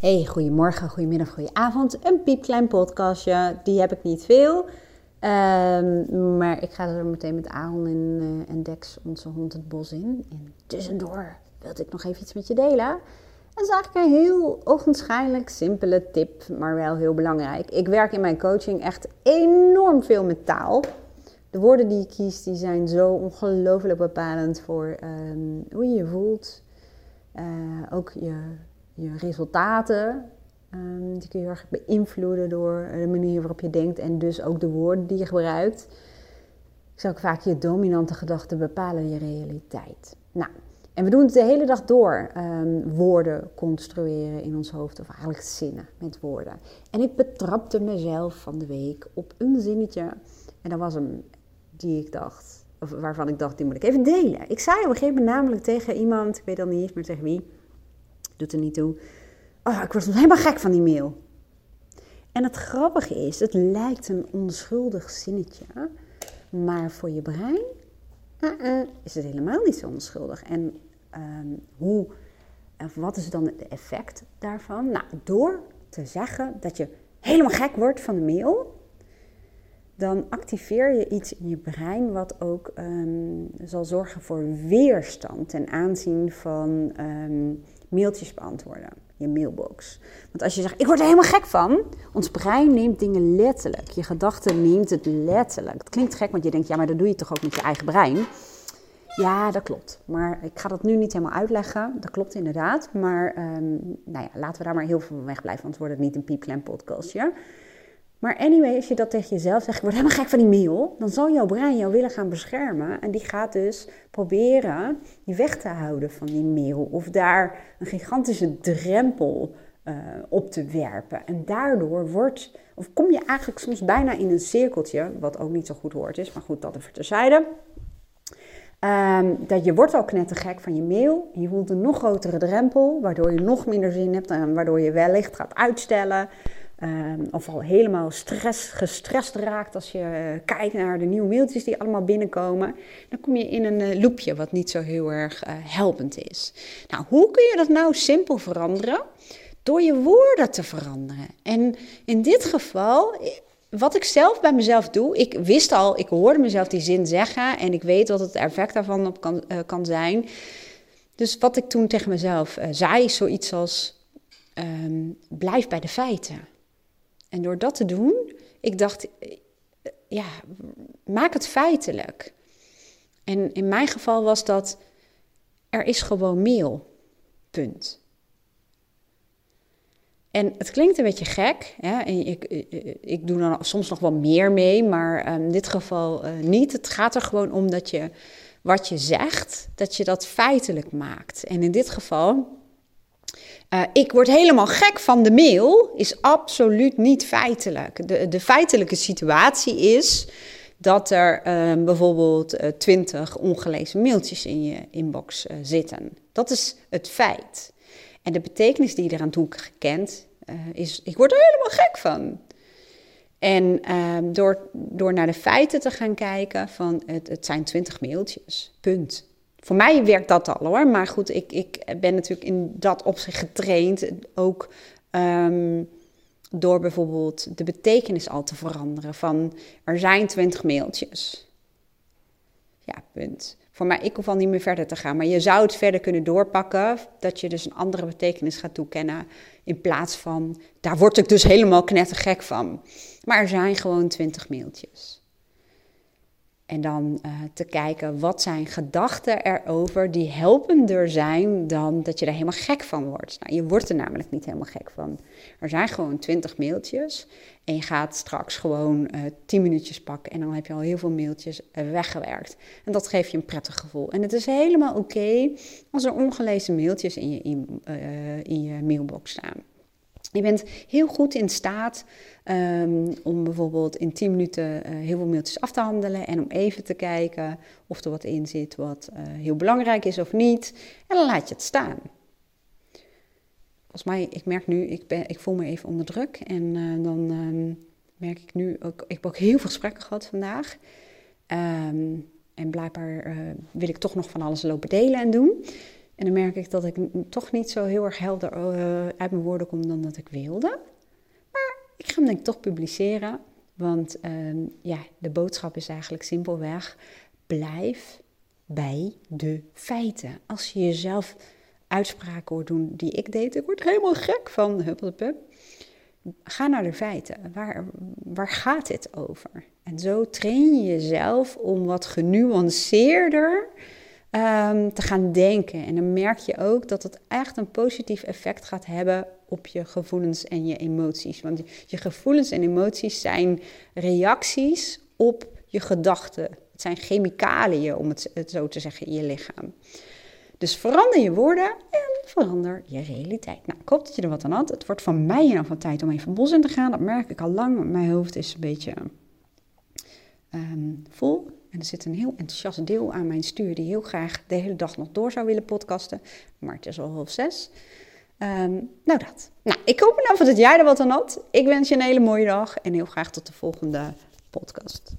Hey, goedemorgen, goedemiddag, goedenavond. Een piepklein podcastje, die heb ik niet veel. Ehm, maar ik ga er meteen met Aaron en, uh, en Dex, onze hond, het bos in. En tussendoor wilde ik nog even iets met je delen. Dat is eigenlijk een heel ogenschijnlijk simpele tip, maar wel heel belangrijk. Ik werk in mijn coaching echt enorm veel met taal. De woorden die je kiest, die zijn zo ongelooflijk bepalend voor ehm, hoe je je voelt. Uh, ook je je resultaten. Um, die kun je heel erg beïnvloeden door de manier waarop je denkt en dus ook de woorden die je gebruikt. Ik zou ook vaak je dominante gedachten bepalen je realiteit. Nou, en we doen het de hele dag door, um, woorden construeren in ons hoofd, of eigenlijk zinnen met woorden. En ik betrapte mezelf van de week op een zinnetje, en dat was hem die ik dacht, of waarvan ik dacht, die moet ik even delen. Ik zei op een gegeven moment namelijk tegen iemand, ik weet al niet eens meer tegen wie, doet er niet toe. Oh, ik word helemaal gek van die mail. En het grappige is, het lijkt een onschuldig zinnetje, maar voor je brein uh-uh, is het helemaal niet zo onschuldig. En um, hoe, wat is dan het effect daarvan? Nou, door te zeggen dat je helemaal gek wordt van de mail, dan activeer je iets in je brein wat ook um, zal zorgen voor weerstand ten aanzien van um, mailtjes beantwoorden, je mailbox. Want als je zegt, ik word er helemaal gek van, ons brein neemt dingen letterlijk. Je gedachte neemt het letterlijk. Het klinkt gek, want je denkt, ja, maar dat doe je toch ook met je eigen brein? Ja, dat klopt. Maar ik ga dat nu niet helemaal uitleggen. Dat klopt inderdaad. Maar um, nou ja, laten we daar maar heel veel van wegblijven, want wordt het niet een piepklein podcastje. Maar anyway, als je dat tegen jezelf zegt, ik word helemaal gek van die mail, dan zal jouw brein jou willen gaan beschermen. En die gaat dus proberen je weg te houden van die mail. Of daar een gigantische drempel uh, op te werpen. En daardoor wordt, of kom je eigenlijk soms bijna in een cirkeltje, wat ook niet zo goed hoort is, maar goed, dat even terzijde. Um, dat je wordt al knettergek van je mail. Je voelt een nog grotere drempel, waardoor je nog minder zin hebt en waardoor je wellicht gaat uitstellen. Um, of al helemaal stress, gestrest raakt als je kijkt naar de nieuwe mailtjes die allemaal binnenkomen. Dan kom je in een uh, loopje wat niet zo heel erg uh, helpend is. Nou, hoe kun je dat nou simpel veranderen? Door je woorden te veranderen. En in dit geval, wat ik zelf bij mezelf doe, ik wist al, ik hoorde mezelf die zin zeggen en ik weet wat het effect daarvan op kan, kan zijn. Dus wat ik toen tegen mezelf zei, is zoiets als: um, blijf bij de feiten. En door dat te doen, ik dacht, ja, maak het feitelijk. En in mijn geval was dat, er is gewoon mail. Punt. En het klinkt een beetje gek. Hè? En ik, ik, doe dan soms nog wel meer mee, maar ehm, in dit geval niet. Het gaat er gewoon om dat je wat je zegt, dat je dat feitelijk maakt. En in dit geval uh, ik word helemaal gek van de mail, is absoluut niet feitelijk. De, de feitelijke situatie is dat er uh, bijvoorbeeld uh, 20 ongelezen mailtjes in je inbox uh, zitten. Dat is het feit. En de betekenis die je eraan toe kent, is: ik word er helemaal gek van. En ehm, door, door naar de feiten te gaan kijken, van het, het zijn 20 mailtjes, punt. Voor mij werkt dat al hoor. Maar goed, ik, ik ben natuurlijk in dat opzicht getraind. Ook um, door bijvoorbeeld de betekenis al te veranderen. Van er zijn twintig mailtjes. Ja, punt. Voor mij, ik hoef al niet meer verder te gaan. Maar je zou het verder kunnen doorpakken. Dat je dus een andere betekenis gaat toekennen. In plaats van, daar word ik dus helemaal knettergek van. Maar er zijn gewoon twintig mailtjes. En dan uh, te kijken wat zijn gedachten erover die helpender zijn dan dat je er helemaal gek van wordt. Nou, je wordt er namelijk niet helemaal gek van. Er zijn gewoon twintig mailtjes en je gaat straks gewoon uh, tien minuutjes pakken en dan heb je al heel veel mailtjes uh, weggewerkt. En dat geeft je een prettig gevoel. En het is helemaal oké als er ongelezen mailtjes in je, in, in je mailbox staan. Je bent heel goed in staat um, om bijvoorbeeld in 10 minuten uh, heel veel mailtjes af te handelen en om even te kijken of er wat in zit wat uh, heel belangrijk is of niet. En dan laat je het staan. Volgens mij, ik merk nu, ik, ben, ik voel me even onder druk en uh, dan um, merk ik nu ook, ik heb ook heel veel gesprekken gehad vandaag. Um, en blijkbaar wil ik toch nog van alles lopen delen en doen. En dan merk ik dat ik toch niet zo heel erg helder uh, uit mijn woorden kom dan dat ik wilde. Maar ik ga hem denk ik toch publiceren. Want uh, ja, de boodschap is eigenlijk simpelweg: blijf bij de feiten. Als je jezelf uitspraken hoort doen die ik deed, ik word helemaal gek van huppeldepup. Ga naar de feiten. Waar, waar gaat dit over? En zo train je jezelf om wat genuanceerder um, te gaan denken. En dan merk je ook dat het echt een positief effect gaat hebben op je gevoelens en je emoties. Want je gevoelens en emoties zijn reacties op je gedachten. Het zijn chemicaliën, om het, zo te zeggen, in je lichaam. Dus verander je woorden en verander je realiteit. Nou, ik hoop dat je er wat aan had. Het wordt van mij in van tijd om even bos in te gaan. Dat merk ik al lang. Mijn hoofd is een beetje um, vol. En er zit een heel enthousiast deel aan mijn stuur die heel graag de hele dag nog door zou willen podcasten. Maar het is al half zes. Um, nou dat. Nou, ik hoop nou dat jij er wat aan had. Ik wens je een hele mooie dag en heel graag tot de volgende podcast.